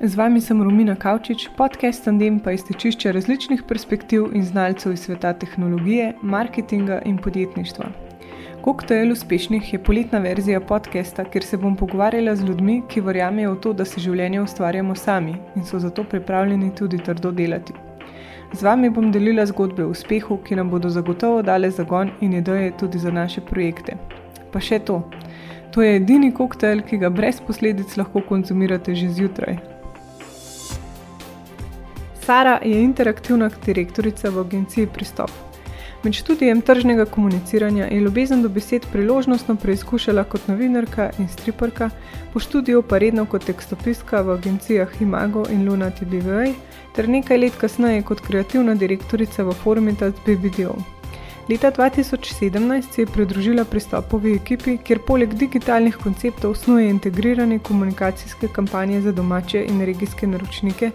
Z vami sem Romina Kavčič, podcast Tandem pa iztečišče različnih perspektiv in znalcev iz sveta tehnologije, marketinga in podjetništva. Koktajl uspešnih je poletna verzija podcasta, kjer se bom pogovarjala z ljudmi, ki verjamejo v to, da se življenje ustvarjamo sami in so zato pripravljeni tudi trdo delati. Z vami bom delila zgodbe o uspehu, ki nam bodo zagotovo dale zagon in ideje tudi za naše projekte. Pa še to. To je edini koktajl, ki ga brez posledic lahko konzumirate že zjutraj. Sara je interaktivna direktorica v agenciji Pristop. Med študijem tržnega komuniciranja je ljubezen do besed priložnostno preizkušala kot novinarka in striperka, po študiju pa redno kot tekstopiska v agencijah Imago in Luna TBVA, ter nekaj let kasneje kot kreativna direktorica v Formitas BBDO. Leta 2017 se je pridružila pristopovi ekipi, kjer poleg digitalnih konceptov snuje integrirane komunikacijske kampanje za domače in regijske naročnike,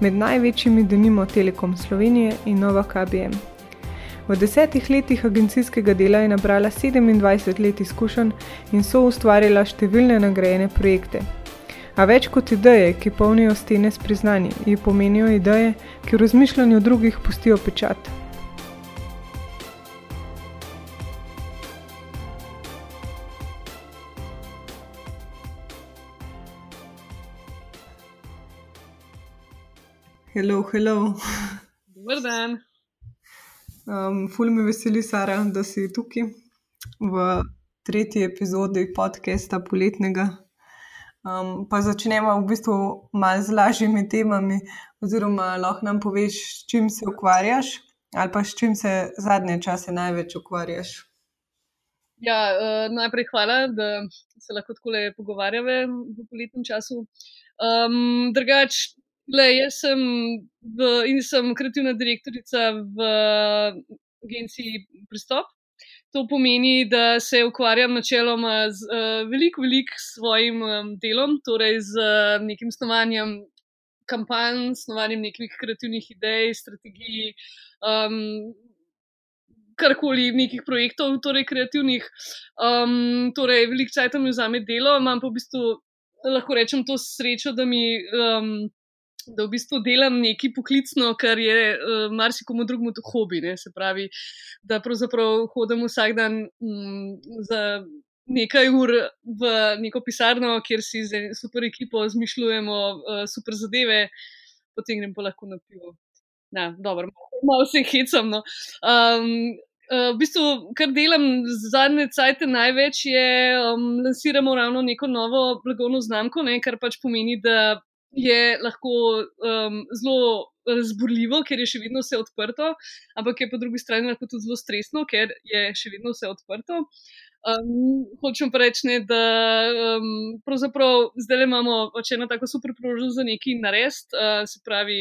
med največjimi denimo Telekom Slovenije in Nova KBM. V desetih letih agencijskega dela je nabrala 27 let izkušenj in so ustvarila številne nagrajene projekte. A več kot ideje, ki polnijo stene s priznanji, ji pomenijo ideje, ki v razmišljanju drugih pustijo pečat. Hello, hello. Dober dan. Um, ful me veseli, Sara, da si tukaj v tretji epizodi podcasta Poletnega. Um, pa začnemo v bistvu malo z lažjimi temami, oziroma lahko nam poveš, s čim se ukvarjaš, ali pa s čim se zadnje čase največ ukvarjaš. Ja, uh, najprej hvala, da se lahko tako le pogovarjamo v poletnem času. Um, drugač, Le, jaz sem, v, sem kreativna direktorica v agenciji Pristop. To pomeni, da se ukvarjam načeloma z uh, veliko, veliko svojim um, delom, torej z uh, nekim snovanjem kampanj, snovanjem nekih kreativnih idej, strategij, um, karkoli, nekih projektov, torej kreativnih. Um, torej, veliko časa mi vzame delo, imam pa v bistvu, lahko rečem, to srečo, da mi. Um, da v bistvu delam nekaj poklicno, kar je uh, marsikomu drugemu hobi. Ne? Se pravi, da pravzaprav hodim vsak dan um, za nekaj ur v neko pisarno, kjer si z super ekipo zmišljujemo uh, super zadeve, potem grem pa lahko na pivo. Na, dobro, malo se hecam. No. Um, Uh, v bistvu, kar delam zadnje cajtke največ, je, da um, lansiramo ravno neko novo blagovno znamko, ne, kar pač pomeni, da je lahko um, zelo razburljivo, ker je še vedno vse odprto, ampak je po drugi strani lahko tudi zelo stresno, ker je še vedno vse odprto. Um, hočem pa reči, da um, pravzaprav zdaj imamo pač eno tako super priložnost za nekaj narediti, uh, se pravi,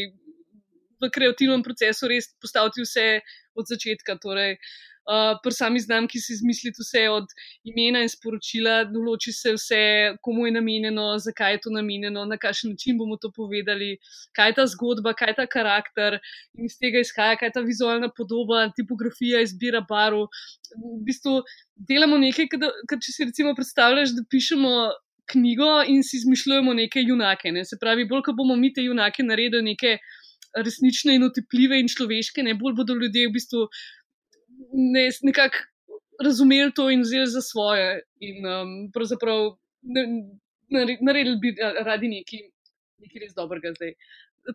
v kreativnem procesu res postaviti vse od začetka. Torej, uh, uh, pri sami znamki si izmisliti vse od imena in sporočila, določi se vse, komu je namenjeno, zakaj je to namenjeno, na kakšen način bomo to povedali, kaj je ta zgodba, kaj je ta karakter in iz tega izhaja, kaj je ta vizualna podoba, tipografija, izbira barv. V bistvu delamo nekaj, kar če si recimo predstavljaš, da pišemo. Knjigo in si izmišljujemo neke junake. Ne? Se pravi, bolj ko bomo mi te junake naredili neke resnične in otepljive in človeške, ne bolj bodo ljudje v bistvu ne, nekako razumeli to in vzeli za svoje. In um, pravzaprav naredili bi radi nekaj, nekaj res dobrega zdaj.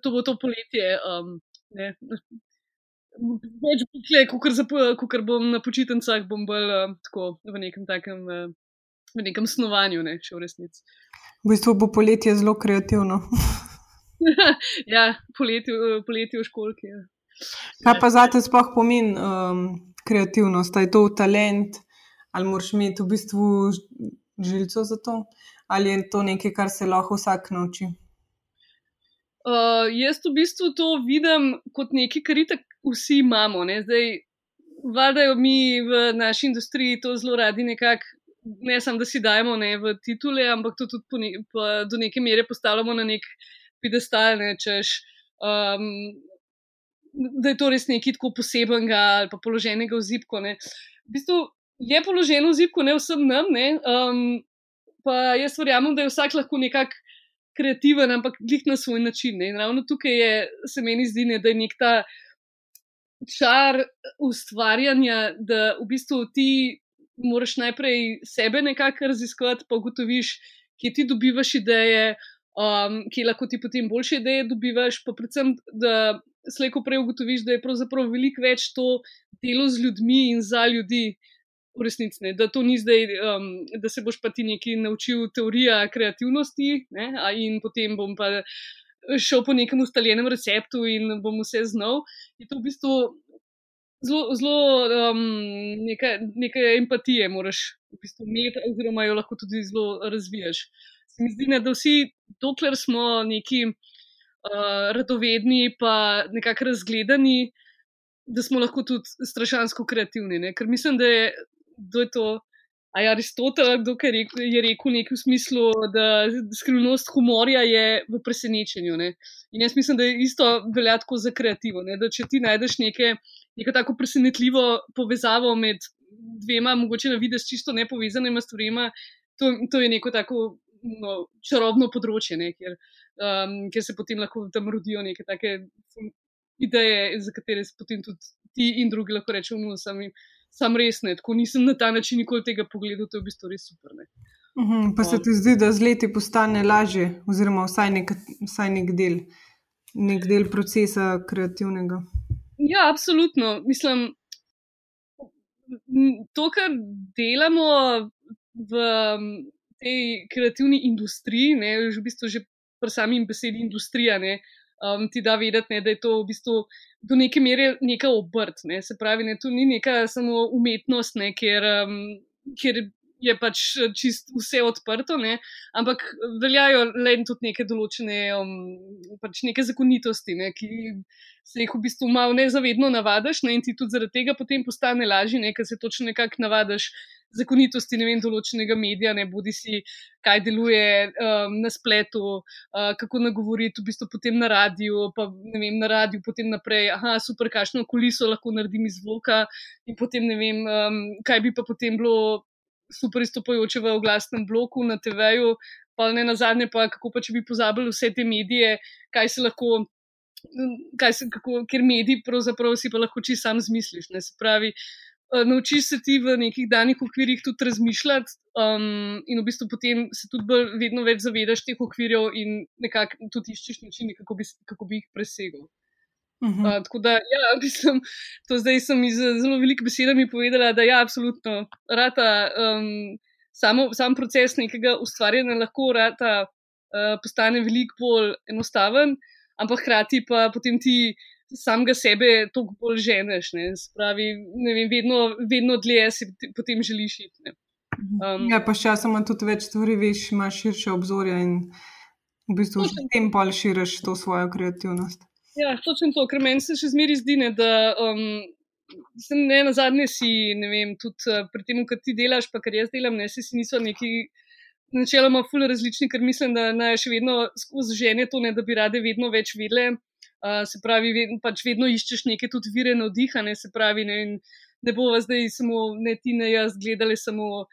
To bo to poletje. Um, ne, Več bo tle, kot bom na počitnicah, bom bolj uh, tako v nekem takem, uh, v nekem snovanju, ne, če v resnici. V bistvu bo poletje zelo kreativno. ja, poletje, poletje v školki. Ja. Kaj pa za te sploh pomeni um, kreativnost, da je to talent, ali moraš imeti v bistvu žilico za to, ali je to nekaj, kar se lahko vsak nauči? Uh, jaz v bistvu to vidim kot nekaj, kar itak vsi imamo. Ne? Zdaj, vladajo mi v naši industriji to zelo radi nekako. Ne samo, da si dajemo ne, v titule, ampak to tudi ne, do neke mere postavljamo na nek pidestal, ne, češ. Um, da je to res nekaj tako posebenega ali pa položenega v zipko. Ne. V bistvu je položeno v zipko, ne vsem nam, ne. Um, pa jaz verjamem, da je vsak lahko nekako kreativen, ampak glih na svoj način. Ne? In ravno tukaj je, se meni zdi, ne, da je nek ta čar ustvarjanja, da v bistvu ti moraš najprej sebe nekako raziskovati, pa ugotoviš, kje ti dobivaš ideje, um, kje lahko ti potem boljše ideje dobivaš, pa predvsem, da slejko prej ugotoviš, da je pravzaprav veliko več to delo z ljudmi in za ljudi. V resnici, ne, da to ni zdaj, um, da se boš pa ti nekaj naučil teorija kreativnosti, ne, in potem bom pa šel po nekem ustaljenem receptu in bom vse znal. Je to v bistvu zelo, zelo um, nekaj, nekaj empatije, moraš v bistvu imeti, oziroma jo lahko tudi zelo razvijaš. Se mi zdi, ne, da vsi, dokler smo neki uh, radovedni, pa nekako razgledani, da smo lahko tudi strašansko kreativni. Ne? Ker mislim, da je, da je to. A je Aristotel, kdo je rekel, je rekel nekaj v smislu, da skrivnost humorja je v presenečenju. Ne? In jaz mislim, da je isto velja tako za kreativo. Ne? Da če ti najdeš neke, neko tako presenetljivo povezavo med dvema, mogoče na vides čisto nepovezanima stvarima, to, to je neko tako no, čarobno področje, ne? Kjer, um, kjer se potem lahko tam rodijo neke take ideje, za katere se potem tudi ti in drugi lahko rečemo, no, sami sam res ne, tako nisem na ta način nikoli tega pogledal, to je v bistvu res super. Uh mhm, -huh, pa se ti zdi, da z leti postane lažje, oziroma vsaj nek, vsaj nek del, nek del procesa kreativnega. Ja, absolutno. Mislim, to, kar delamo v tej kreativni industriji, ne, že v bistvu že pri sami besedi industrija, ne, um, ti da vedeti, ne, da je to v bistvu do neke mere neka obrt. Ne. Se pravi, ne, to ni neka samo umetnost, ne, kjer, um, kjer je pač čist vse odprto, ne, ampak veljajo le tudi neke določene um, pač neke zakonitosti, ne, ki se jih v bistvu malo nezavedno navadiš ne, in ti tudi zaradi tega potem postane lažje, ker se točno nekako navadiš zakonitosti vem, določenega medija, ne bodi si, kaj deluje um, na spletu, uh, kako nagovoriti, v bistvu potem na radiju, pa ne vem, na radiju potem naprej, aha, super, kakšno kuliso lahko naredim iz zvoka in potem ne vem, um, kaj bi pa potem bilo super izstopajoče v oglasnem bloku na TV-ju, pa ne na zadnje, pa kako pa če bi pozabili vse te medije, kaj se lahko. Kaj se, kako, ker mediji, pravzaprav si pa lahko čisto sam zmisliš. Ne? Se pravi, uh, naučiš se ti v nekih danih okvirih tudi razmišljati, um, in v bistvu potem se tudi bolj, vedno več zavedaš teh okvirjev in nekako tudi iščeš načine, kako, kako bi jih presegel. Uh -huh. uh, tako da, ja, mislim, to zdaj sem iz zelo velikih besedami povedala, da je ja, absolutno rata. Um, Samo, sam proces nekega ustvarjanja lahko rata, uh, postane veliko bolj enostaven, ampak hkrati pa potem ti samega sebe toliko bolj ženeš. Ne? Spravi, ne vem, vedno, vedno dlje si potem želiš iti. Mhm. Um, ja, pa časom tudi več stvari, veš, imaš širše obzorje in v bistvu s tem bolj širiš to svojo kreativnost. Ja, točno to, ker meni se še zmeri zdi, ne, da um, sem ne na zadnje si, ne vem, tudi uh, pri tem, kar ti delaš, pa kar jaz delam, ne si niso neki. Načeloma, fully različni, ker mislim, da naj še vedno skozi žene to, ne, da bi rade vedno več vedele, Uh, se pravi, ved, pač vedno iščeš neke tudi vire navdihane, se pravi, ne, ne bo vas zdaj samo ne ti, ne jaz gledali samo,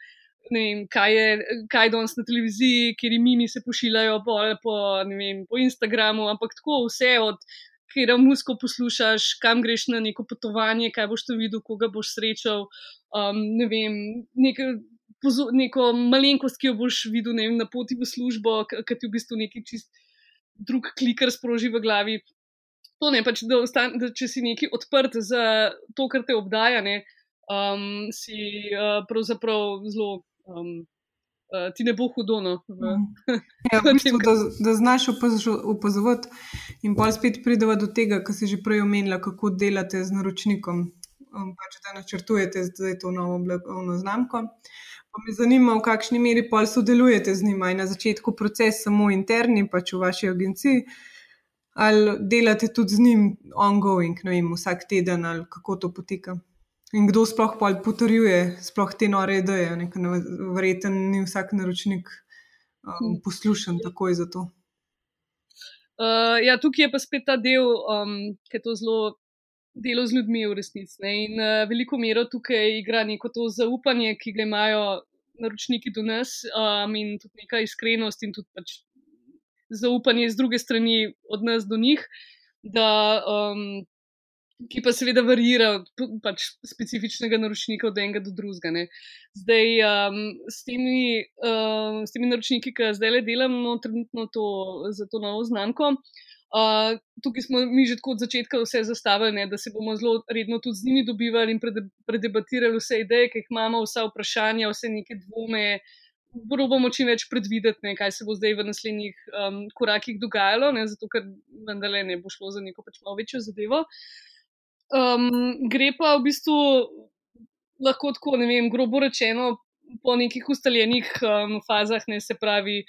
ne vem, kaj je, kaj danes na televiziji, kjer imini se pošiljajo po, po, vem, po Instagramu, ampak tako vse od. Ker musko poslušaš, kam greš na neko potovanje, kaj boš to videl, koga boš srečal. Um, ne vem, neko, neko malenkost, ki jo boš videl vem, na poti v službo, ki ti v bistvu neki čist drug kliker sproži v glavi to ne, pač, da, ostan, da če si neki odprt za to, kar te obdaja, ne, um, si uh, pravzaprav zelo. Um, Uh, ti ne bo hudo. No, v, mm. ja, v bistvu, da, da znaš opazovati, in pa spet pridemo do tega, kar si že prej omenila, kako delate z naročnikom. Um, pač, da načrtujete zdaj to novo blagovno znamko. Pa me zanima, v kakšni meri pa sodelujete z njima. Je na začetku proces samo interni, pač v vaši agenciji, ali delate tudi z njim ongoing, ne vem, vsak teden ali kako to poteka. In kdo sploh potrjuje sploh te nore ideje, verjetno ni vsak naročnik um, poslušen takoj za to. Uh, ja, tukaj je pa spet ta del, um, ki je to zelo delo z ljudmi v resnici. Ne? In uh, veliko mero tukaj igra neko to zaupanje, ki ga imajo naročniki do nas, um, in tudi neka iskrenost in tudi pač zaupanje z druge strani od nas do njih, da, um, ki pa seveda varira pač specifičnega naročnika od enega do drugega. Ne. Zdaj um, s, temi, uh, s temi naročniki, ki zdaj le delamo, trenutno to, za to novo znamko. Uh, tukaj smo mi že od začetka vse zastavili, ne, da se bomo zelo redno tudi z njimi dobivali in predebatirali vse ideje, ki jih imamo, vsa vprašanja, vse neke dvome. Probamo čim več predvideti, ne, kaj se bo zdaj v naslednjih um, korakih dogajalo, ne, zato ker vendarle ne bo šlo za neko pač malo večjo zadevo. Um, gre pa v bistvu lahko tako, ne vem, grobo rečeno, po nekih ustaljenih um, fazah, ne se pravi,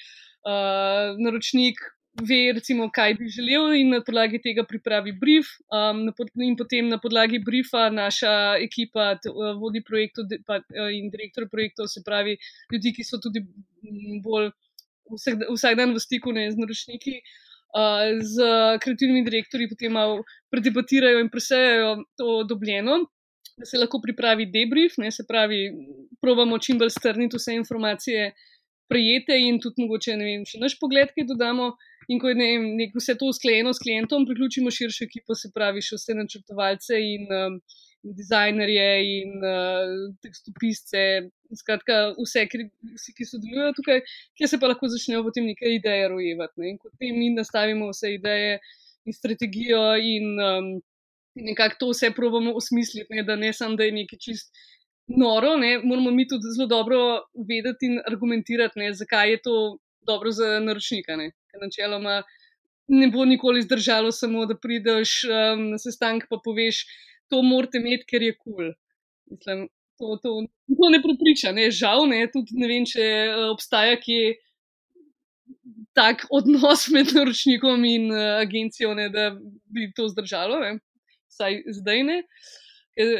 uh, naročnik ve, recimo, kaj bi želel, in na podlagi tega pripravi brief. Um, in potem na podlagi briefa naša ekipa, uh, vodi projektov uh, in direktor projektov, se pravi, ljudi, ki so tudi bolj vsak, vsak dan v stiku ne, z naročniki. Uh, z kreativnimi direktorji potem malo predebatirajo in presejajo to dobljeno, da se lahko pripravi debrief, ne, se pravi, probamo čim bolj strniti vse informacije, prijete in tudi mogoče, ne vem, še naš pogled, ki dodamo. In ko je ne, nek, vse to usklajeno s klientom, priključimo širšo ekipo, se pravi, še vse načrtovalce in, um, dizajnerje in uh, tekstopisce, skratka, vse, ki, vsi, ki sodelujejo tukaj, kjer se pa lahko začnejo potem neke ideje rojevati. Ne? In kot tem mi nastavimo vse ideje in strategijo in, um, nekako to vse probamo osmisliti, ne? da ne samo, da je nekaj čist. Noro, ne, moramo mi tudi zelo dobro vedeti in argumentirati, ne, zakaj je to dobro za naročnika. Ne ker načeloma ne bo nikoli zdržalo, samo da prideš um, na sestanek in poveš, to morate imeti, ker je kul. Cool. To, to, to ne prepriča, ne? žal ne, tudi ne vem, če uh, obstaja kje tak odnos med naročnikom in uh, agencijo, ne, da bi to zdržalo, ne? vsaj zdaj ne.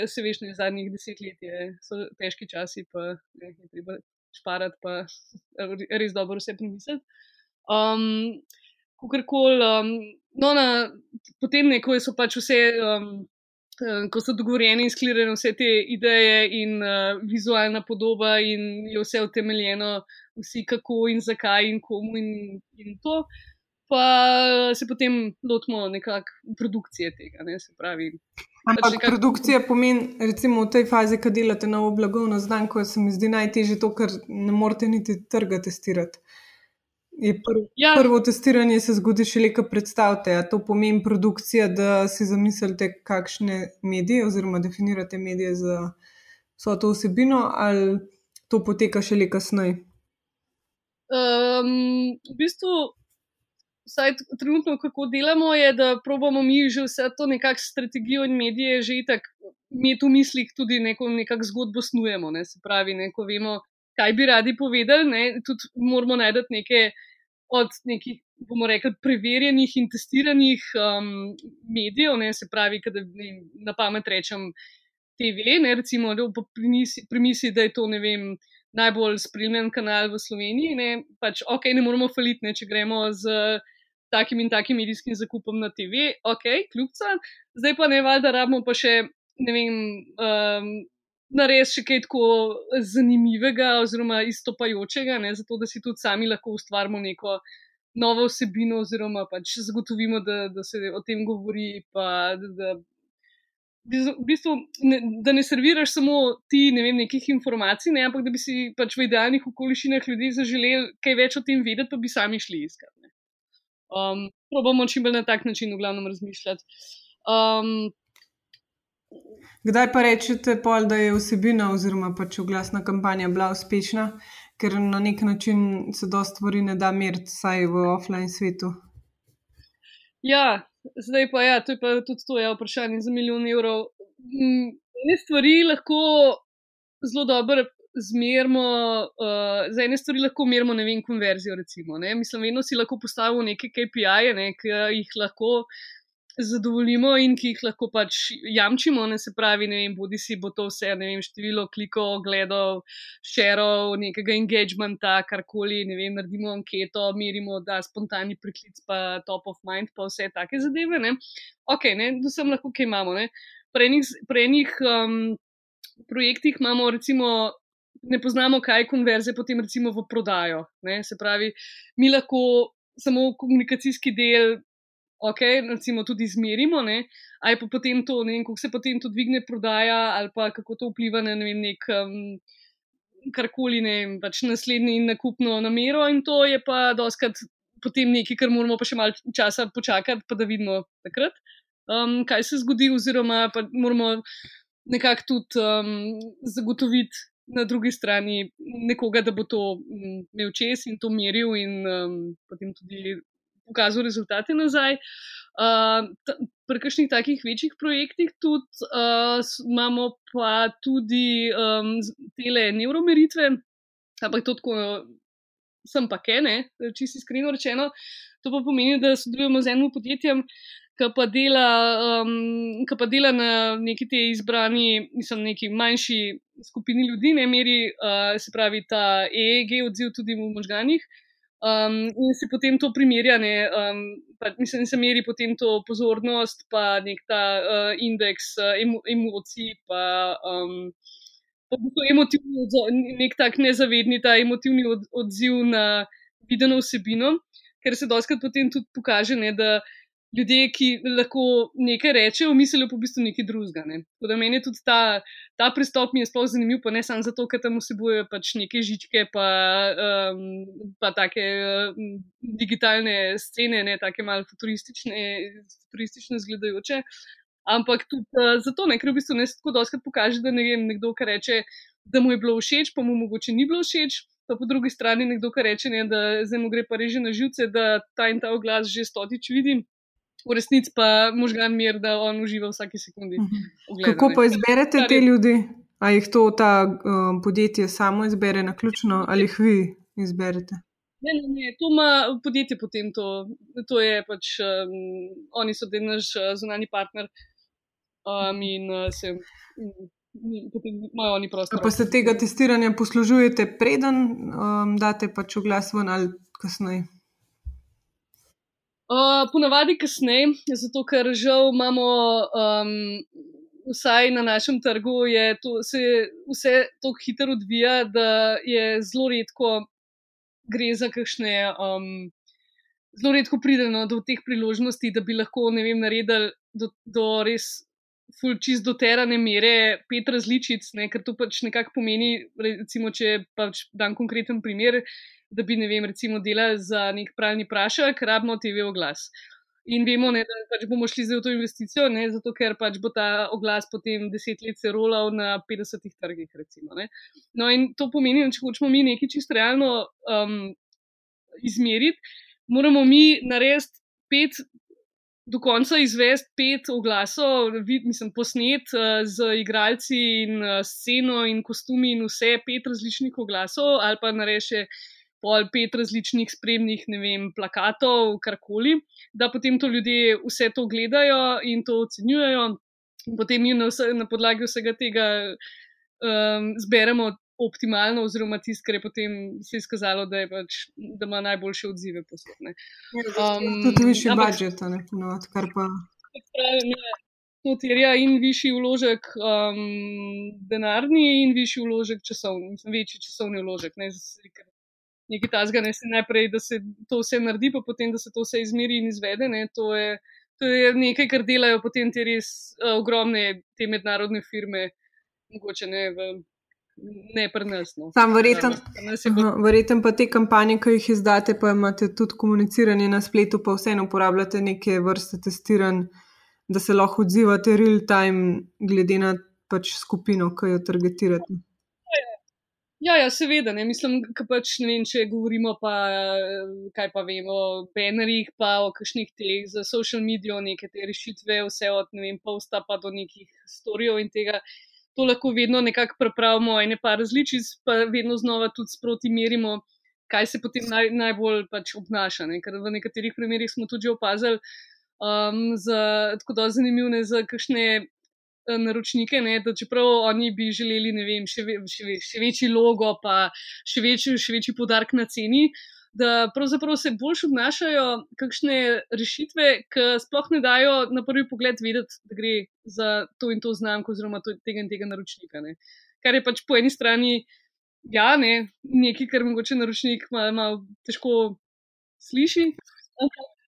Se veš, ne zadnjih deset let je, so težki časi, pa ne, je treba šparati, pa res dobro vse premisliti. Um, Kakorkoli, um, no, na, potem neko so pač vse, um, ko so dogovorjeni in sklirane vse te ideje in uh, vizualna podoba, in je vse utemeljeno, vsi kako in zakaj in komu in, in to. Pa se potem lotimo nekakšne produkcije tega, ne se pravi. Ampak pač nekak... produkcija pomeni, recimo v tej fazi, ko delate na oblagovno znamko, se mi zdi najtežje to, ker ne morete niti trga testirati. Pr ja. Prvo testiranje se zgodi šele, ko predstavite. A to pomeni produkcija, da si zamislite, kakšne medije oziroma definirate medije za vso to vsebino, ali to poteka šele kasneje? Um, v bistvu, vsaj trenutno, kako delamo, je, da probujemo mi že vse to nekakšno strategijo in medije že tako imeti v mislih, tudi neko nekakšno zgodbo snujemo. Ne? Se pravi, neko vemo. Kaj bi radi povedali, ne? tudi moramo najti neke od nekih, bomo rekli, preverjenih in testiranih um, medijev, ne, se pravi, da ne, na pamet rečem TV, ne, recimo, da primisli, da je to, ne vem, najbolj spremljen kanal v Sloveniji, ne, pač ok, ne moramo faliti, ne, če gremo z takim in takim medijskim zakupom na TV, ok, kljubca, zdaj pa ne valjda rabimo pa še, ne vem, um, narediti še kaj tako zanimivega oziroma istopajočega, ne, zato da si tudi sami lahko ustvarimo neko novo vsebino, oziroma pač zagotovimo, da, da se o tem govori. Pa, da, da, v bistvu, ne, da ne serviraš samo ti ne vem, nekih informacij, ne, ampak da bi si pač v idealnih okoliščinah ljudi zaželeli kaj več o tem vedeti, pa bi sami šli iskati. Um, probamo čim bolj na tak način, v glavnem, razmišljati. Um, Kdaj pa rečete, pol, da je vsebina oziroma pač oglasna kampanja bila uspešna, ker na nek način se dosta stvari ne da meriti, vsaj v offline svetu? Ja, zdaj pa ja, to je pa tudi to, ja, vprašanje za milijon evrov. Ene stvari lahko zelo dobro zmerimo, uh, za ene stvari lahko merimo, ne vem, konverzijo. Recimo, ne? Mislim, vedno si lahko postavimo neke KPI-je, ne, ki jih lahko zadovoljimo in ki jih lahko pač jamčimo. Ne se pravi, ne vem, bodi si bo to vse, ne vem, število klikov, gledov, šerov, nekega engagementa, karkoli, ne vem, naredimo anketo, merimo, da spontani priklic, pa top of mind, pa vse take zadeve. Ne? Ok, ne, da sem lahko, kaj imamo. Pri enih um, projektih imamo recimo. Ne poznamo, kaj je konverzija, potem recimo v prodajo. Ne? Se pravi, mi lahko samo komunikacijski del, ok, recimo tudi izmerimo, ne, ali pa potem to, ne vem, kako se potem to dvigne prodaja, ali pa kako to vpliva na ne vem, nek. Um, Karkoli ne, pač naslednji nakupno namero, in to je pa doskrat potem nekaj, kar moramo pa še malo časa počakati, pa da vidimo takrat, um, kaj se zgodi, oziroma pa moramo nekako tudi um, zagotoviti na drugi strani nekoga, da bo to um, imel čez in to meril in um, potem tudi pokazal rezultate nazaj. Uh, pri kakšnih takih večjih projektih tudi uh, imamo pa tudi um, tele neuromeritve, ampak to tako, sem pa kene, čisto iskreno rečeno. To pa pomeni, da sodelujemo z enim podjetjem, ki pa dela, um, ki pa dela na neki te izbrani, mislim, neki manjši skupini ljudi, ne meri, uh, se pravi, ta EEG odziv tudi v možganjih. Um, in se potem to primerja, ne, um, pa, mislim, se meri potem to pozornost, pa nek ta uh, indeks uh, emo, emocij, pa, um, to emotivni odziv, nek tak nezavedni ta emotivni od, odziv na videno vsebino, ker se doskrat potem tudi pokaže, ne, da ljudje, ki lahko nekaj rečejo, mislijo pa v bistvu nekaj drugega. Ne. Tako da meni tudi ta, ta pristop mi je sploh zanimiv, pa ne samo zato, ker tam vsebujejo pač neke žičke, pa, um, pa take um, digitalne scene, ne take malo futuristične, futuristične zgledajoče. Ampak tudi uh, zato, ne, ker v bistvu ne se tako doskrat kaže, da ne vem, nekdo, ki reče, da mu je bilo všeč, pa mu mogoče ni bilo všeč. Pa po drugi strani nekdo, ki reče, ne, da zdaj mu gre pa reže na živce, da ta in ta oglas že stotič vidim v resnici pa možgan mir, da on uživa v vsaki sekundi. Mhm. Ogleda, Kako pa izberete te ljudi? Ali jih to ta um, podjetje samo izbere na ključno, ali jih vi izberete? Ne, ne, ne, to ima podjetje potem. To, to je pač, um, oni so del naš uh, zunani partner um, in uh, se. Um, Potem imajo oni prostor. Pa se tega testiranja poslužujete, preden um, date pač v glas ven ali kasneje? Uh, ponavadi kasneje, zato ker žal imamo, um, vsaj na našem trgu, to, se vse tako hitro odvija, da je zelo redko gre za kakšne. Um, zelo redko pridemo do teh priložnosti, da bi lahko vem, naredili do, do res. Fulčist do terane mere, pet različic, ne, ker to pač nekako pomeni, recimo, če pač dam konkreten primer, da bi, ne vem, recimo delali za nek pravni prašek, rabimo TV oglas. In vemo, ne, da pač bomo šli za to investicijo, ne, zato ker pač bo ta oglas potem deset let se rolal na 50 trgih. Recimo, no, in to pomeni, da če hočemo mi nekaj čisto realno um, izmeriti, moramo mi narediti pet. Do konca izvesti pet oglasov, vid, mislim, posnet uh, z igralci in uh, sceno in kostumi in vse pet različnih oglasov, ali pa nareše pol pet različnih spremnih, ne vem, plakatov, karkoli, da potem to ljudje vse to gledajo in to ocenjujejo, in potem mi na, vse, na podlagi vsega tega um, zberemo optimalno, oziroma tisto, kar je potem se izkazalo, da, pač, da ima najboljše odzive posebne. Ja, um, tudi višji budžet, ne ponovadi, kar pa. To terja in višji vložek um, denarni, in višji vložek časovni, večji časovni vložek. Ne, nekaj tasga, ne se najprej, da se to vse naredi, pa potem, da se to vse izmeri in izvede. Ne, to, je, to je nekaj, kar delajo potem te res uh, ogromne te mednarodne firme, mogoče ne v. Ne, prnesno. Sam verjeten, verjeten pa te kampanje, ki jih izdate, pa imate tudi komuniciranje na spletu, pa vseeno uporabljate neke vrste testiranj, da se lahko odzivate real time, glede na pač skupino, ki jo targetirate. Ja, ja, seveda, ne mislim, da pač ne vem, če govorimo pa kaj pa vemo o banerjih, pa o kakšnih teh za social medijo, neke te rešitve, vse od ne vem, posta pa do nekih storijev in tega. To lahko vedno nekako prepravimo, ene pa različic, pa vedno znova tudi sproti merimo, kaj se potem naj, najbolj pač obnaša. Ne? Ker v nekaterih primerjih smo tudi opazili, um, za, tako da zanimive, za kakšne Eh, naročnike, ne, da čeprav oni bi želeli vem, še, ve, še, ve, še večji logo, pa še večji, še večji podarek na ceni, da pravzaprav se bolj obnašajo kakšne rešitve, ki sploh ne dajo na prvi pogled vedeti, da gre za to in to znamko, oziroma to, tega in tega naročnika. Ne. Kar je pač po eni strani. Ja, ne, nekaj, kar mogoče naročnik malo težko sliši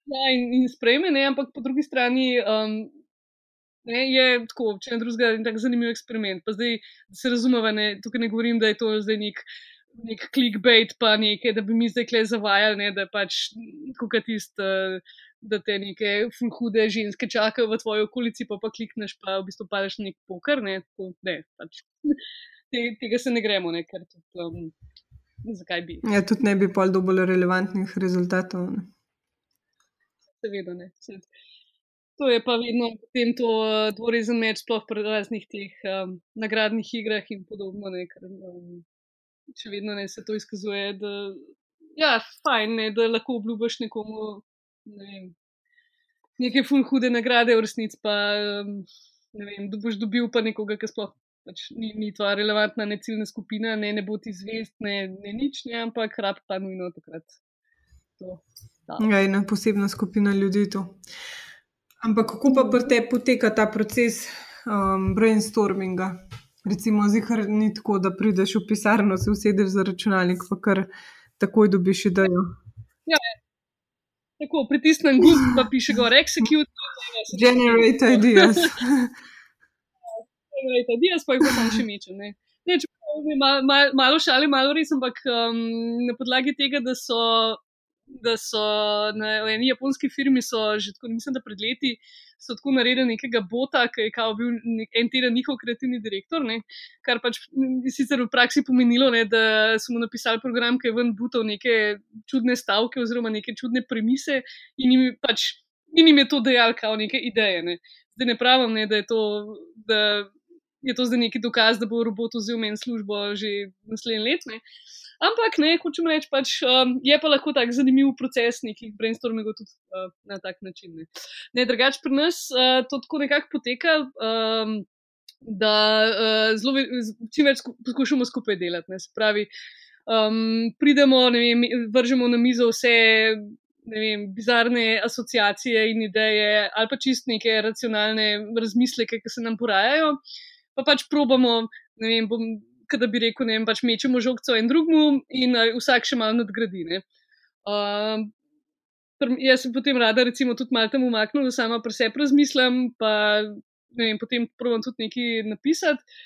ja, in, in sprejme, ne? ampak po drugi strani. Um, Ne, je tako, če ne drugega, tako zanimiv eksperiment. Pa zdaj, da se razumeva, ne, tukaj ne govorim, da je to zdaj nek, nek clickbait, pa nekaj, da bi mi zdaj kle zavajali, ne, da pač, kot tist, da te neke hude ženske čakajo v tvoji okolici, pa pa klikneš, pa v bistvu padeš nek poker, ne, tako, ne, pač, te, tega se ne gremo, ne, ker tudi, um, zakaj bi. Ja, tudi ne bi pol dobolj relevantnih rezultatov. Ne. Seveda ne. Seveda. To je pa vedno potem to dvorezen meč, sploh pri raznih teh um, nagradnih igrah in podobno. Ne, ker, um, še vedno ne se to izkazuje, da je ja, fajn, ne, da lahko obljubiš nekomu ne vem, neke ful hude nagrade, v resnici pa ne vem, da boš dobil pa nekoga, ki sploh. Pač ni, ni to relevantna, ne ciljna skupina, ne, ne bo ti zvest, ne, ne nič, ne, ampak rab pa nujno takrat. To, ja, ena posebna skupina ljudi to. Ampak kako pa pri tebi poteka ta proces um, brainstorminga? Recimo, zihar ni tako, da prideš v pisarno, se usedeš za računalnik, pa kar takoj dobiš idejo. Ja, tako pritisnem gumb, pa piše gor execute. Generate ideas. Generate ideas, pa jih potem še mečem. Ne, če malo mal, mal šali, malo res, ampak um, na podlagi tega, da so da so na eni japonski firmi, že tako, mislim, da pred leti so tako naredili nekega bota, ki je bil nek, en teden njihov kreativni direktor, ne, kar pač sicer v praksi pomenilo, ne, da so mu napisali program, ki je ven butov neke čudne stavke oziroma neke čudne premise in jim, pač, in jim je to dejal kao neke ideje. Ne. Zdaj ne pravim, ne, da je to. Da, Je to zdaj neki dokaz, da bo robot vzel meni službo že naslednje leto. Ampak ne, hočem reči, pač, um, je pa lahko tak zanimiv proces nekih brainstormingov tudi uh, na tak način. Ne, ne drugače pri nas uh, to tako nekako poteka. Um, Da uh, zelo, čim več poskušamo skupaj delati. Ne, pravi, um, pridemo, vem, vržemo na mizo vse vem, bizarne asociacije in ideje, ali pa čist neke racionalne razmisleke, ki se nam porajajo, pa pač probamo, ne vem, bom da bi rekel, ne vem, pač mečemo žogco en drugmu in uh, vsak še malo nadgradi. Uh, jaz se potem rada, recimo, tudi malo tam umaknem, da sama pri sebi razmislim, pa ne vem, potem probujem tudi nekaj napisati.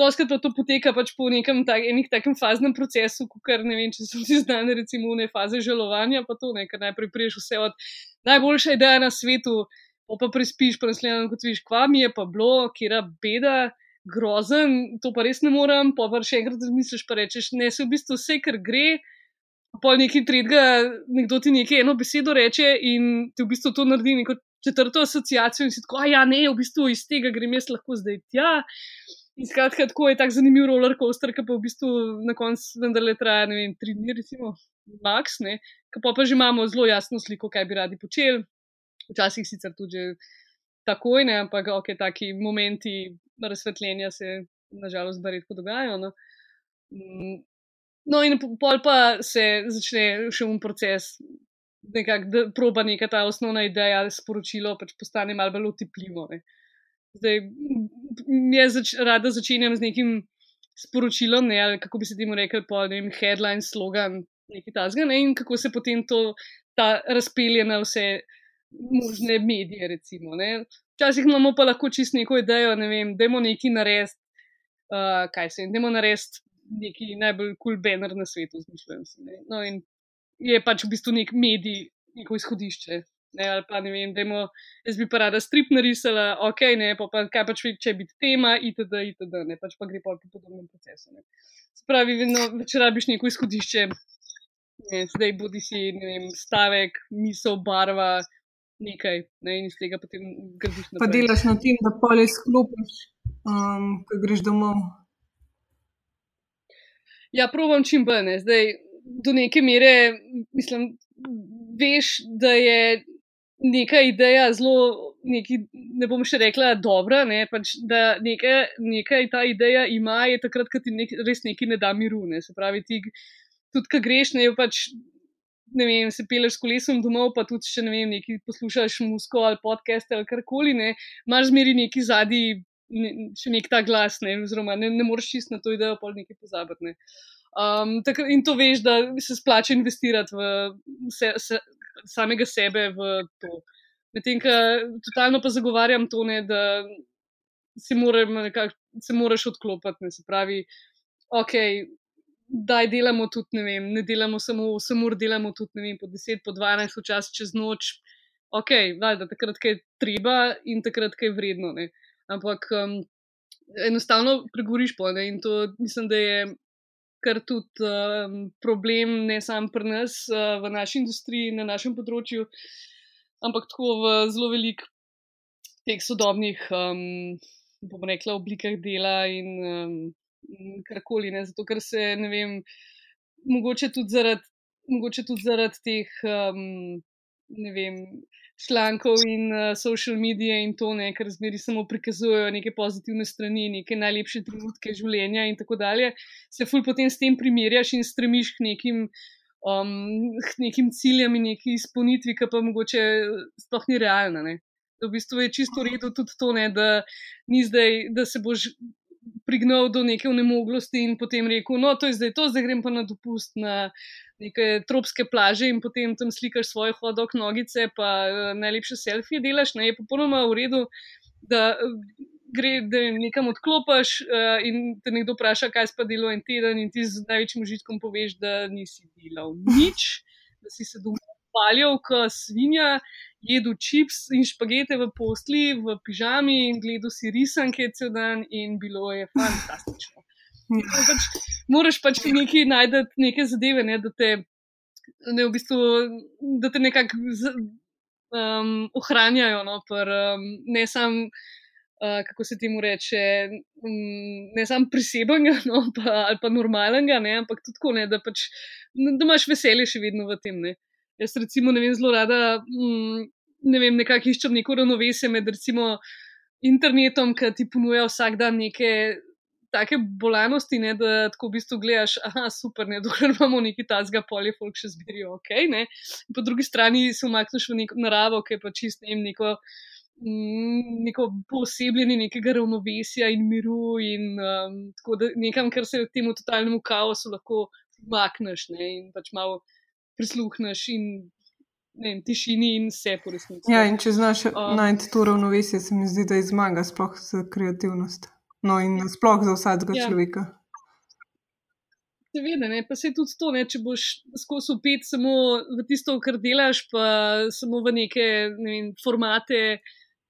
Doskrat pa to poteka pač po nekem tak, takem faznem procesu, kot ne vem, če so si znane, recimo, ne faze žalovanja, pa to ne, ker najprej priješ vse od najboljša ideja na svetu, pa prispiš, pa naslednjo, kot viš, kva mi je pa bilo, kera beda grozen, to pa res ne morem, pa pa še enkrat razmisliš, pa rečeš, ne, se v bistvu vse, kar gre. Pa nekaj tretjega, nekdo ti nekaj eno besedo reče in ti v bistvu to naredi neko četrto asociacijo in si tako, a ja, ne, v bistvu iz tega grem jaz lahko zdaj tja. In skratka, tako je tak zanimiv roller coaster, ki pa v bistvu na koncu vendarle traja, ne vem, tri dni, recimo, max, ne, ki pa pa že imamo zelo jasno sliko, kaj bi radi počeli. Včasih sicer tudi takoj, ne, ampak ok, taki momenti razsvetljenja se nažalost redko dogajajo. No. Mm, no, in pol pa se začne še un proces, nekako, da proba neka ta osnovna ideja, sporočilo pač postane malo bolj otipljivo. Ne. Zdaj, jaz zač, rada začenjam z nekim sporočilom, ne, ali kako bi se temu rekel, pa ne vem, headline, slogan, nekaj tasga, ne, in kako se potem to razpelje na vse možne medije. Recimo, Včasih imamo pa lahko čist neko idejo, ne vem, da imamo neki narest, uh, kaj se jim, da imamo narest neki najbolj kul cool banner na svetu, zmišljujem si. No, in je pač v bistvu nek medij, neko izhodišče. Ne, ali pa ne vem, da imamo, jaz bi pa rada strip narisala, ok, ne, pa, pa kaj pač če bi tema, itd., itd., ne, pač pa gre pa po podobnem procesu. Ne. Spravi, vedno več rabiš neko izhodišče, ne, zdaj bodi si, ne vem, stavek, misel, barva, nekaj ne, in iz tega potem gradiš naprej. Pa delaš na tem, da pole sklopiš, um, ko greš domov. Ja, provam čim bolj. Ne. Zdaj, do neke mere, mislim, veš, da je neka ideja zelo, neki, ne bom še rekla, dobra, ne, pač, da nekaj, nekaj ta ideja ima, je takrat, ko ti nek, res nekaj ne da miru. Ne. Se pravi, ti tudi, ko greš, ne, pač ne vem, se peleš s kolesom domov, pa tudi če ne vem, nekaj poslušaš musko ali podcast ali karkoli, ne, imaš zmeri neki zadnji, ne, še nek ta glas, ne, oziroma ne, ne moreš čist na to idejo pol nekaj pozabiti. Ne. Um, tak, in to veš, da se splača investirati v se, se, samega sebe v to. Medtem, ko totalno pa zagovarjam to, ne, da se, moram, nekak, se moraš odklopiti. Ne, se pravi, ok, da delamo tudi, ne vem, ne delamo samo 8 ur, delamo tudi, ne vem, po 10, po 12, včasih čez noč. Ok, valjda, takrat, kaj je treba in takrat, kaj je vredno. Ne. Ampak um, enostavno pregoriš po ne in to mislim, da je. Kar tudi um, problem, ne samo pri nas, uh, v naši industriji, na našem področju, ampak tako v zelo velik teh sodobnih, um, bom rekla, oblikah dela in um, karkoli. Ne? Zato, ker se, ne vem, mogoče tudi zaradi, mogoče tudi zaradi teh, um, vem. Člankov in uh, social medije, in to, ne, ker zmeri samo prikazujejo neke pozitivne strani, neke najlepše trenutke življenja, in tako dalje, se ful potem s tem primerjaš in stremiš k nekim um, nekim ciljem in neki izpolnitvi, ki pa mogoče sploh ni realna. Ne. V bistvu je čisto v redu tudi to, ne, da zdaj, da se boš prignal do neke unemoglosti in potem rekel, no, to je zdaj to, zdaj grem pa na dopust na neke tropske plaže in potem tam slikaš svoje hodok nogice, pa uh, najlepše selfije delaš. Ne, je popolnoma v redu, da gre, da nekam odklopiš uh, in te nekdo vpraša, kaj si pa delal en teden, in ti z največjim užitkom poveš, da nisi delal nič, da si se doma paljal, kot svinja, jedel čips in špagete v postli, v pižami in gledal si risanke cel dan, in bilo je fantastično. Pač, moraš pač nekaj najti, neke zadeve, ne, da te. Ne, v bistvu, da te nekako um, ohranjajo, no, per, um, ne samo uh, kako se temu reče, um, ne samo prisebenega, no, pa, ali pa normalnega, ne, ampak tudi tako, ne, da, pač, da imaš veselje še vedno v tem. Ne. Jaz, recimo, ne vem, zelo rada, um, ne vem, nekako iščem neko ravnovesje med recimo internetom, ki ti ponuja vsak dan neke. Take bolanosti, ne, da tako v bistvu gledaš, da je super, ne, dokler imamo neki tasga polje, folk še zbirijo. Okay, po drugi strani se umakneš v neko naravo, ki je pa čist ne, neko Mm, neko posebljenje nekega ravnovesja in miru, in um, tako da nekam, kar se temu totalnemu kaosu lahko umakneš in pač malo prisluhneš in ne, tišini in vse po resnici. Ja, in če znaš um, najti to ravnovesje, se mi zdi, da je zmaga, sploh za kreativnost. No, in sploh za vsakega ja. človeka. Seveda, ne, pa se tudi to, ne, če boš skozi upet samo v tisto, kar delaš, pa samo v neke ne vem, formate,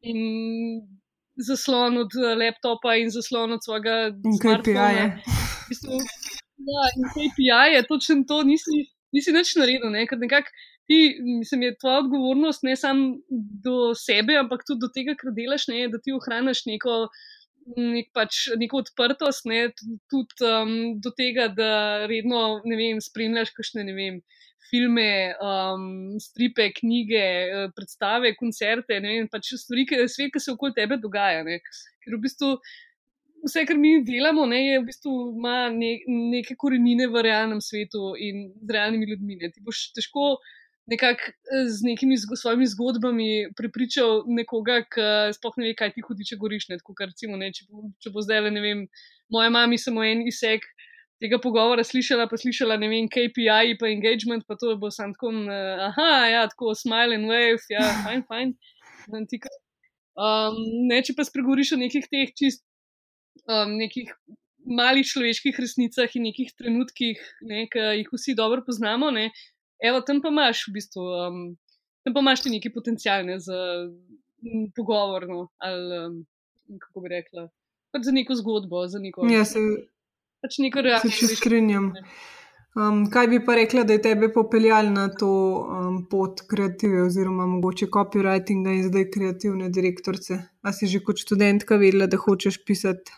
in zaslon od eh, laptopa in zaslon od svojega KPI-ja. Ja, in KPI je točno to, nisi, nisi nič naredil, ne? ker nekako ti, mislim, je tvoja odgovornost ne samo do sebe, ampak tudi do tega, kar delaš, ne? da ti ohraniš neko. Nek pač, neko odprtost, ne, tudi um, do tega, da redno vem, spremljaš kakšne ne vem, uh, filme, um, stripe, knjige, eh, predstave, koncerte, ne, in pač stvari, ki, svet, ki se okoli tebe dogaja. Ne. Ker v bistvu vse, kar mi delamo, ne, je v bistvu ima ne, neke korenine v realnem svetu in z realnimi ljudmi. Ne. Ti boš težko. Nekako eh, z nekimi zgo, svojimi zgodbami pripričal nekoga, ki sploh ne ve, kaj ti hudi, če goriš. Ne, tako, recimo, ne, če, bo, če bo zdaj, ne vem, moja mama samo en isek, uh, tega pogovora slišala, pa slišala, ne vem, KPI, pa engagement, pa to bo sam tako, uh, aha, ja, tako smile and wave, ja, fajn, fajn. Um, ne, če pa spregovoriš o nekih teh čist, um, nekih malih človeških resnicah in nekih trenutkih, ne, ki jih vsi dobro poznamo, ne, evo, tam pa imaš v bistvu, um, tam pa imaš ti neki potencial ne, za um, pogovor, no, ali um, kako bi rekla, pač za neko zgodbo, za neko. Ja, se pač neko reakcijo. Se strinjam. Um, kaj bi pa rekla, da je tebe popeljal na to um, pot kreative, oziroma mogoče copywritinga in zdaj kreativne direktorice? A si že kot študentka vedela, da hočeš pisati?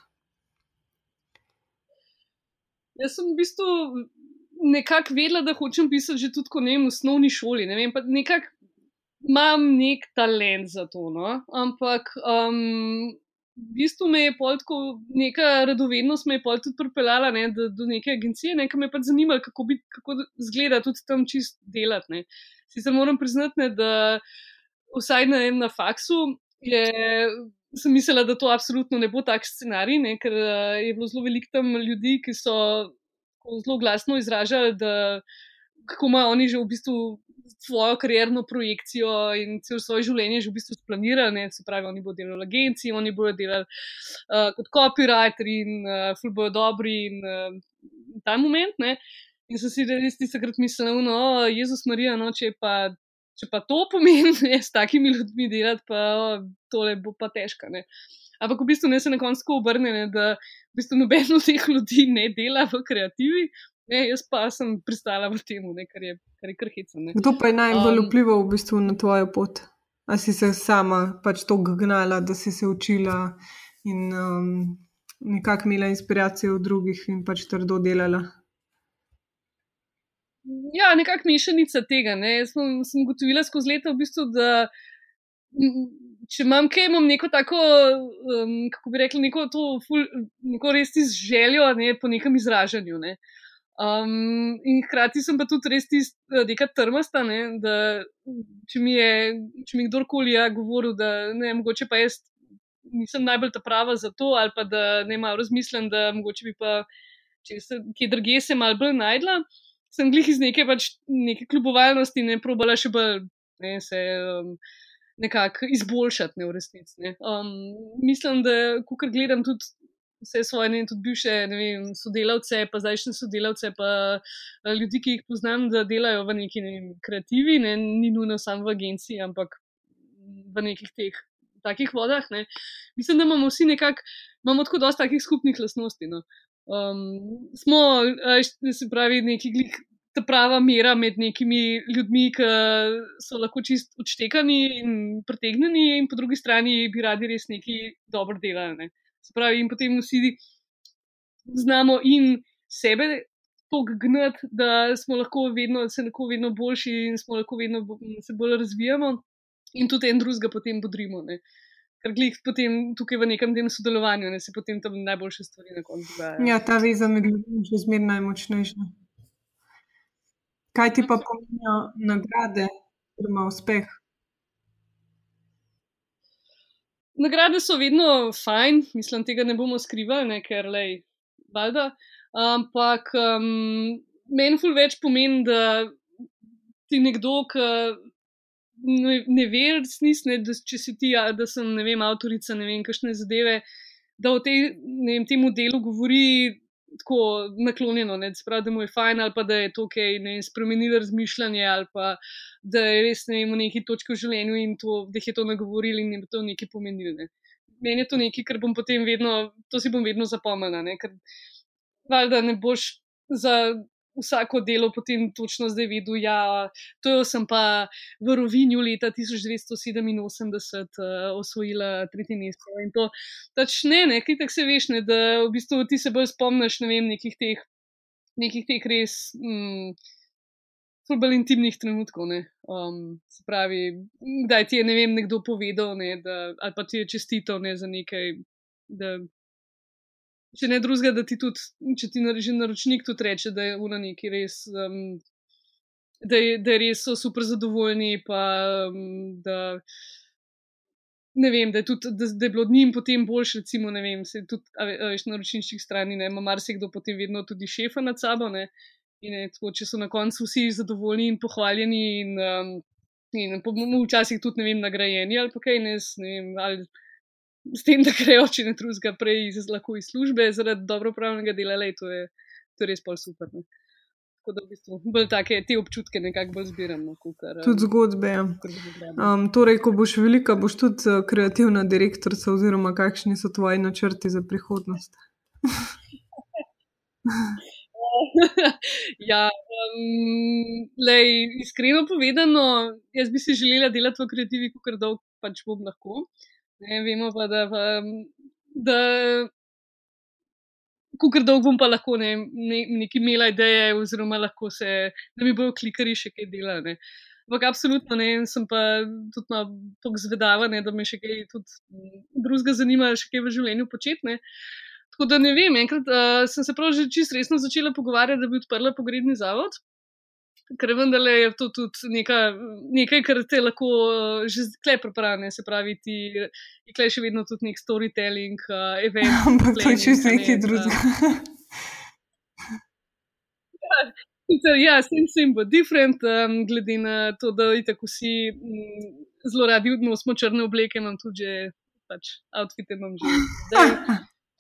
Jaz sem v bistvu nekako vedela, da hočem pisati že tudi ne, v osnovni šoli. Ne vem, nekako imam nek talent za to. No? Ampak um, v bistvu me je pol tako neka radovednost me je pol tudi pripeljala ne, do, do neke agencije, nekaj me je pač zanimalo, kako, kako zgleda tudi tam čist delati. Sicer moram priznati, ne, da vsaj na enem faksu je. Sem mislila, da to absolutno ne bo tak scenarij, ne, ker uh, je bilo zelo veliko tam ljudi, ki so zelo glasno izražali, da kako imajo oni že v bistvu svojo karjerno projekcijo in cel svoje življenje že v bistvu splanirane. Se pravi, oni bodo delali v agenciji, oni bodo delali uh, kot copywriter in uh, ful bojo dobri in uh, ta moment. Ne? In so si res ti takrat mislili, no, Jezus Marija, no, če pa. Če pa to pomeni, da s takimi ljudmi delati, pa o, tole bo pa težko. Ampak v bistvu ne se na koncu obrne, da v bistvu noben od teh ljudi ne dela v kreativi, Ne, jaz pa sem pristala v tem, kar je kar hecno. Kdo pa je najbolj um, vplival v bistvu na tvojo pot? A si se sama pač to gnala, da si se učila in um, nekako imela inspiracijo od drugih in pač trdo delala? Ja, nekako mešanica tega. Ne. Jaz sem, sem gotovila skozi leta, v bistvu, da če imam kaj, imam neko tako, um, kako bi rekla, neko, ful, neko res iz željo ne, po nekem izražanju. Ne. Uh, Um, in hkrati sem pa tudi res tisti, eh, neka trmasta, ne, da če mi je, če mi kdorkoli je govoril, da ne, mogoče pa jaz nisem najbolj ta prava za to, ali pa da ne malo razmislim, da mogoče bi pa, če se kje druge se mal bolj najdla, sem glih iz neke pač neke klubovalnosti ne probala še bolj ne, se. Um, Nekako izboljšati, ne v resnici. Um, mislim, da, ko gledam tudi vse svoje, ne tudi bivše vem, sodelavce, pa zdajšnje sodelavce, pa eh, ljudi, ki jih poznam, da delajo v neki ne kreativi, ne, ni nujno samo v agenciji, ampak v nekih teh takih vodah. Ne. Mislim, da imamo vsi nekako, imamo tako dosta takih skupnih lasnosti. No. Um, smo, se pravi, neki glik. Ta prava mera med nekimi ljudmi, ki so lahko čist odštekani in pretegnjeni, in po drugi strani bi radi res nekaj dobro delali. Ne. Se pravi, in potem vsi znamo in sebe tako gnati, da smo lahko vedno, se lahko vedno boljši in smo lahko vedno se bolj razvijamo, in tudi en drugega potem bodrimo. Ne. Ker glih potem tukaj v nekem tem sodelovanju, ne se potem tam najboljše stvari na koncu dogajajo. Ja, ta veza med ljudmi je zmerno najmočnejša. Kaj ti pa pomenijo nagrade, oziroma uspeh? Nagrade so vedno fajn, mislim, tega ne bomo skrivali, ne, ker le, valjda. Ampak um, meni ful več pomeni, da ti nekdo, ki ne, ne ve, resnici, da če si ti, da sem, ne vem, avtorica, ne vem, kakšne zadeve, da o tej, ne vem, temu delu govori tako naklonjeno, ne, sprav, da mu je fajn ali pa da je to kaj ne, spremenilo razmišljanje ali pa da je res ne vem, v neki točki v življenju in to, da jih je to nagovorili in je to nekaj pomenilo. Ne. Meni je to nekaj, kar bom potem vedno, to si bom vedno zapomnila, ker valjda ne boš za vsako delo potem točno zdaj videl. Ja, to sem pa v Rovinju leta 1987 uh, osvojila tretje mesto. In to pač ne, ne, kaj tako se veš, ne, da v bistvu ti se bolj spomniš ne vem, nekih teh, nekih teh res. Mm, Bolj intimnih trenutkov. Um, se pravi, da ti je ne vem, nekdo povedal, ne, da, ali pa ti je čestitev ne, za nekaj, da če ne drugega, da ti tudi, če ti nareži naročnik, tudi reče, da je ura neki res, um, da, je, da res so super zadovoljni, pa um, da. Ne vem, da je, tudi, da, da je bilo njim potem boljše, recimo, ne vem, se tudi, veš, na ročniških strani, ne, ima marsikdo potem vedno tudi šefa nad sabo, ne, in je tako, če so na koncu vsi zadovoljni in pohvaljeni in, um, in včasih tudi, ne vem, nagrajeni ali pa kaj, ne, ne vem, ali s tem, da grejo če ne truzga prej iz, lahko iz službe zaradi dobro upravljenega dela, le to je, to je res pol super. Ne. Tako da v bistvu bolj take te občutke nekako bolj zbiram. No, kukar, tudi zgodbe. Ja. Um, torej, ko boš velika, boš tudi uh, kreativna direktorica, oziroma kakšni so tvoji načrti za prihodnost. ja, um, lej, iskreno povedano, jaz bi si želela delati v kreativi, kot dolgo pač bom lahko. Ne, vemo pa, da, da kako dolgo bom pa lahko ne, ne, neki imela ideje, oziroma lahko se, da mi bojo klikari še kaj delali. Ampak absolutno ne, sem pa tudi tako zvedava, ne, da me še kaj drugega zanima, še kaj v življenju početi. Tako da ne vem, enkrat uh, sem se prav že čisto resno začela pogovarjati, da bi odprla pogrebni zavod ker vendarle je to tudi neka, nekaj, kar te lahko uh, že zdaj prepravi. Se pravi, ti je še vedno tudi nek storytelling, uh, event. Ampak to je čisto nekaj drugega. Sicer, ja, sem sim, but different, um, glede na to, da tako vsi m, zelo radi nosimo črne obleke, imam tudi že, pač, outfite imam že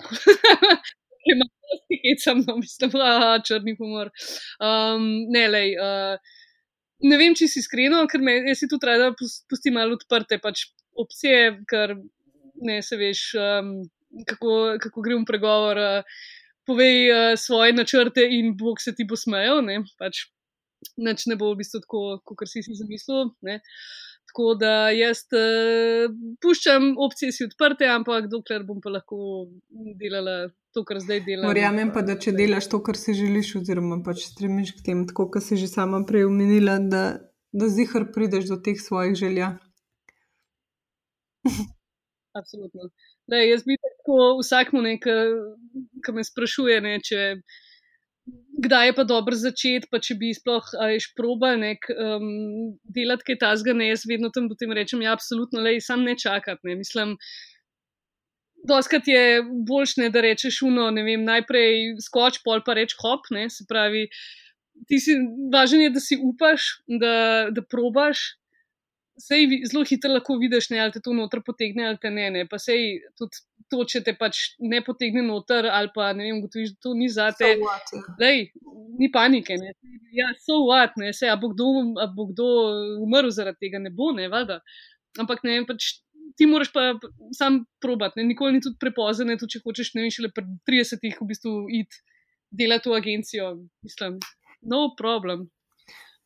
zdaj. Imam tudi hecam, no, mislim, da črni humor. Um, ne, lej, uh, ne vem, če si iskreno, ker me, jaz si tudi rada pustim malo odprte pač opcije, ker ne se veš, um, kako, kako grem v pregovor. Uh, povej uh, svoje načrte in Bog se ti bo smejal. Ne? Pač, ne bo v bistvu tako, kot si si zamislil. Ne? Tako da jaz uh, puščam opcije si odprte, ampak dokler bom pa lahko delala to, kar zdaj delam. Verjamem pa, da če delaš to, kar si želiš, oziroma pač stremiš k temu, tako kot si že sama prej omenila, da, da zihar prideš do teh svojih želja. Absolutno. Da, jaz bi tako vsakmu, ki me sprašuje, ne, če, kdaj je pa dobro začeti, pa če bi sploh ajš probal nek um, delati kaj tasga, ne, jaz vedno tam potem rečem, ja, absolutno, le, sam ne čakati, ne, mislim. Doskrat je boljš, ne, da rečeš uno, ne vem, najprej skoč, pol pa reč hop, ne, se pravi, ti si, važen je, da si upaš, da, da probaš, sej zelo hitro lahko vidiš, ne, ali te to noter potegne ali te ne, ne, pa sej tudi to, če te pač ne potegne noter ali pa ne vem, gotoviš, da to ni za te. Ja. Lej, ni panike, ne. Ja, so what, ne, sej, a bo kdo, a bo kdo umrl zaradi tega, ne bo, ne, vada. Ampak ne vem, pač ti moraš pa sam probat, ne, nikoli ni tudi prepozne, tudi če hočeš, ne vem, šele pred 30-ih v bistvu iti delati v agencijo, mislim, no problem.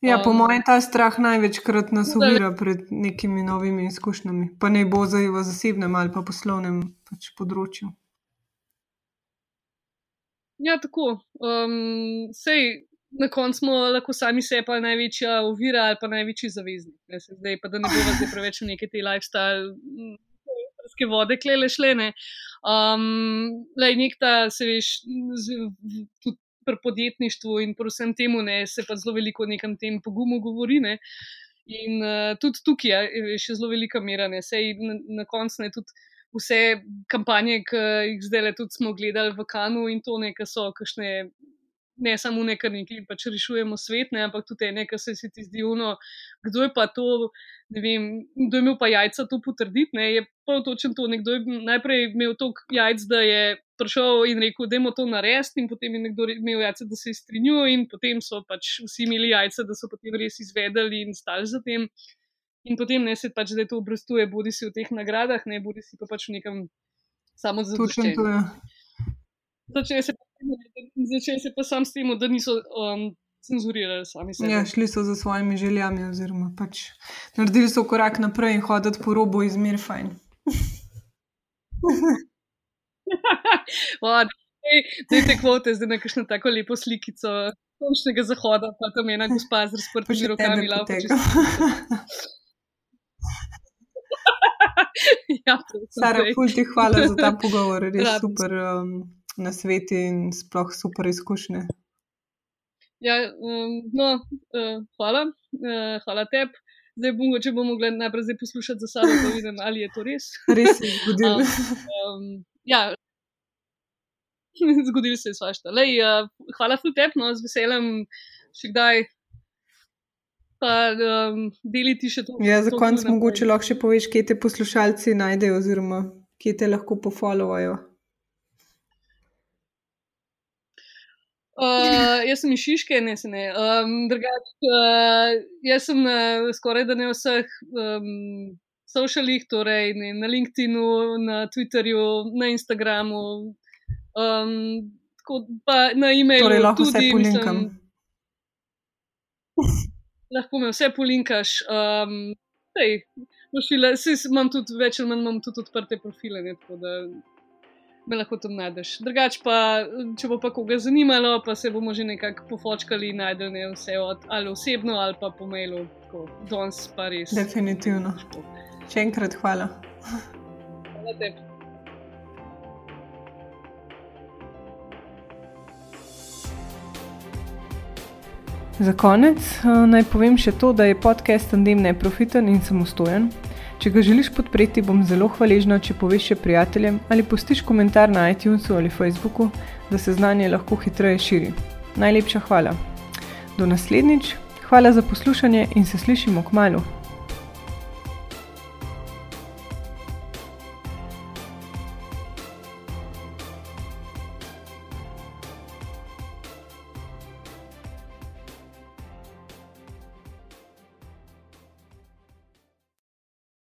Ja, po um, mojem, ta strah največkrat nas uvira pred nekimi novimi izkušnjami, pa ne bo zdaj v zasebnem ali pa poslovnem pač področju. Ja, tako. Um, sej, na koncu smo lahko sami sebi največja ovira ali pa največji zaveznik. Ne, zdaj pa da ne bo zdaj preveč v neke te lifestyle. Vode, klele šlene. Um, lej, nekta, se veš, tudi pri podjetništvu in pri vsem temu ne, se pa zelo veliko o nekem tem pogumu govori. Ne. In uh, tudi tukaj je še zelo velika mera, ne sej na, na koncu ne tudi. Vse kampanje, ki jih zdaj le tudi smo gledali v Kanu, in to nekaj so, kakšne ne samo nekaj, ki pač rešujemo svet, ne, ampak tudi nekaj, se ti zdi uno, kdo je pa to, ne vem, kdo je imel pa jajca to potrditi, ne, je pa točno to, nekdo je najprej imel toliko jajc, da je prišel in rekel, da je to narediti, in potem je nekdo imel jajca, da se je strinjal, in potem so pač vsi imeli jajca, da so potem res izvedeli in stali za tem. In potem ne se pač, da je to obrestuje, bodi si v teh nagradah, ne bodi si pa pač v nekem samo zadoščenju. Začne se začeli se pa sam s tem, da niso um, cenzurirali sami sebe. Ja, šli so za svojimi željami, oziroma pač naredili so korak naprej in hoditi po robu izmer fajn. Zdaj te kvote, zdaj na tako lepo slikico sončnega zahoda, pa tam ena gospa z razprtimi rokami lava. ja, Sara, fulti hvala za ta pogovor, res Rad. super. Um, na svetu in sploh super izkušnje. Ja, no, uh, hvala, uh, hvala tebi. Zdaj bom, če bomo mogli najprej poslušati za sabo, da vidim, ali je to res. Res je zgodilo. um, ja, zgodilo se je svašta. Lej, uh, hvala tebi, no, z veseljem še kdaj. Pa um, deliti še to. Ja, za konec mogoče lahko še poveš, kje te poslušalci najdejo, oziroma kje te lahko pofollowajo. Uh, jaz sem iz Šiške, ne se ne. Um, drugač, uh, jaz sem na skoraj da ne vseh um, socialih, torej ne, na LinkedIn, na Twitterju, na Instagramu, um, tako, pa na e-mailu. Torej, lahko tudi, vse polinkam. Mislim, lahko me vse polinkaš. Um, sej, profile, sej, imam tudi več ali manj tudi odprte profile. Ne, me lahko tam najdeš. Drugač pa, če bo pa koga zanimalo, pa se bomo že nekako pofočkali in najdel ne vse od ali osebno ali pa po mailu, tako danes pa res. Definitivno. Še enkrat hvala. Hvala tebi. Za konec uh, naj povem še to, da je podcast Tandem neprofiten in samostojen. Če ga želiš podpreti, bom zelo hvaležna, če poveš še prijateljem ali postiš komentar na iTunesu ali Facebooku, da se znanje lahko hitreje širi. Najlepša hvala. Do naslednjič, hvala za poslušanje in se slišimo k malu.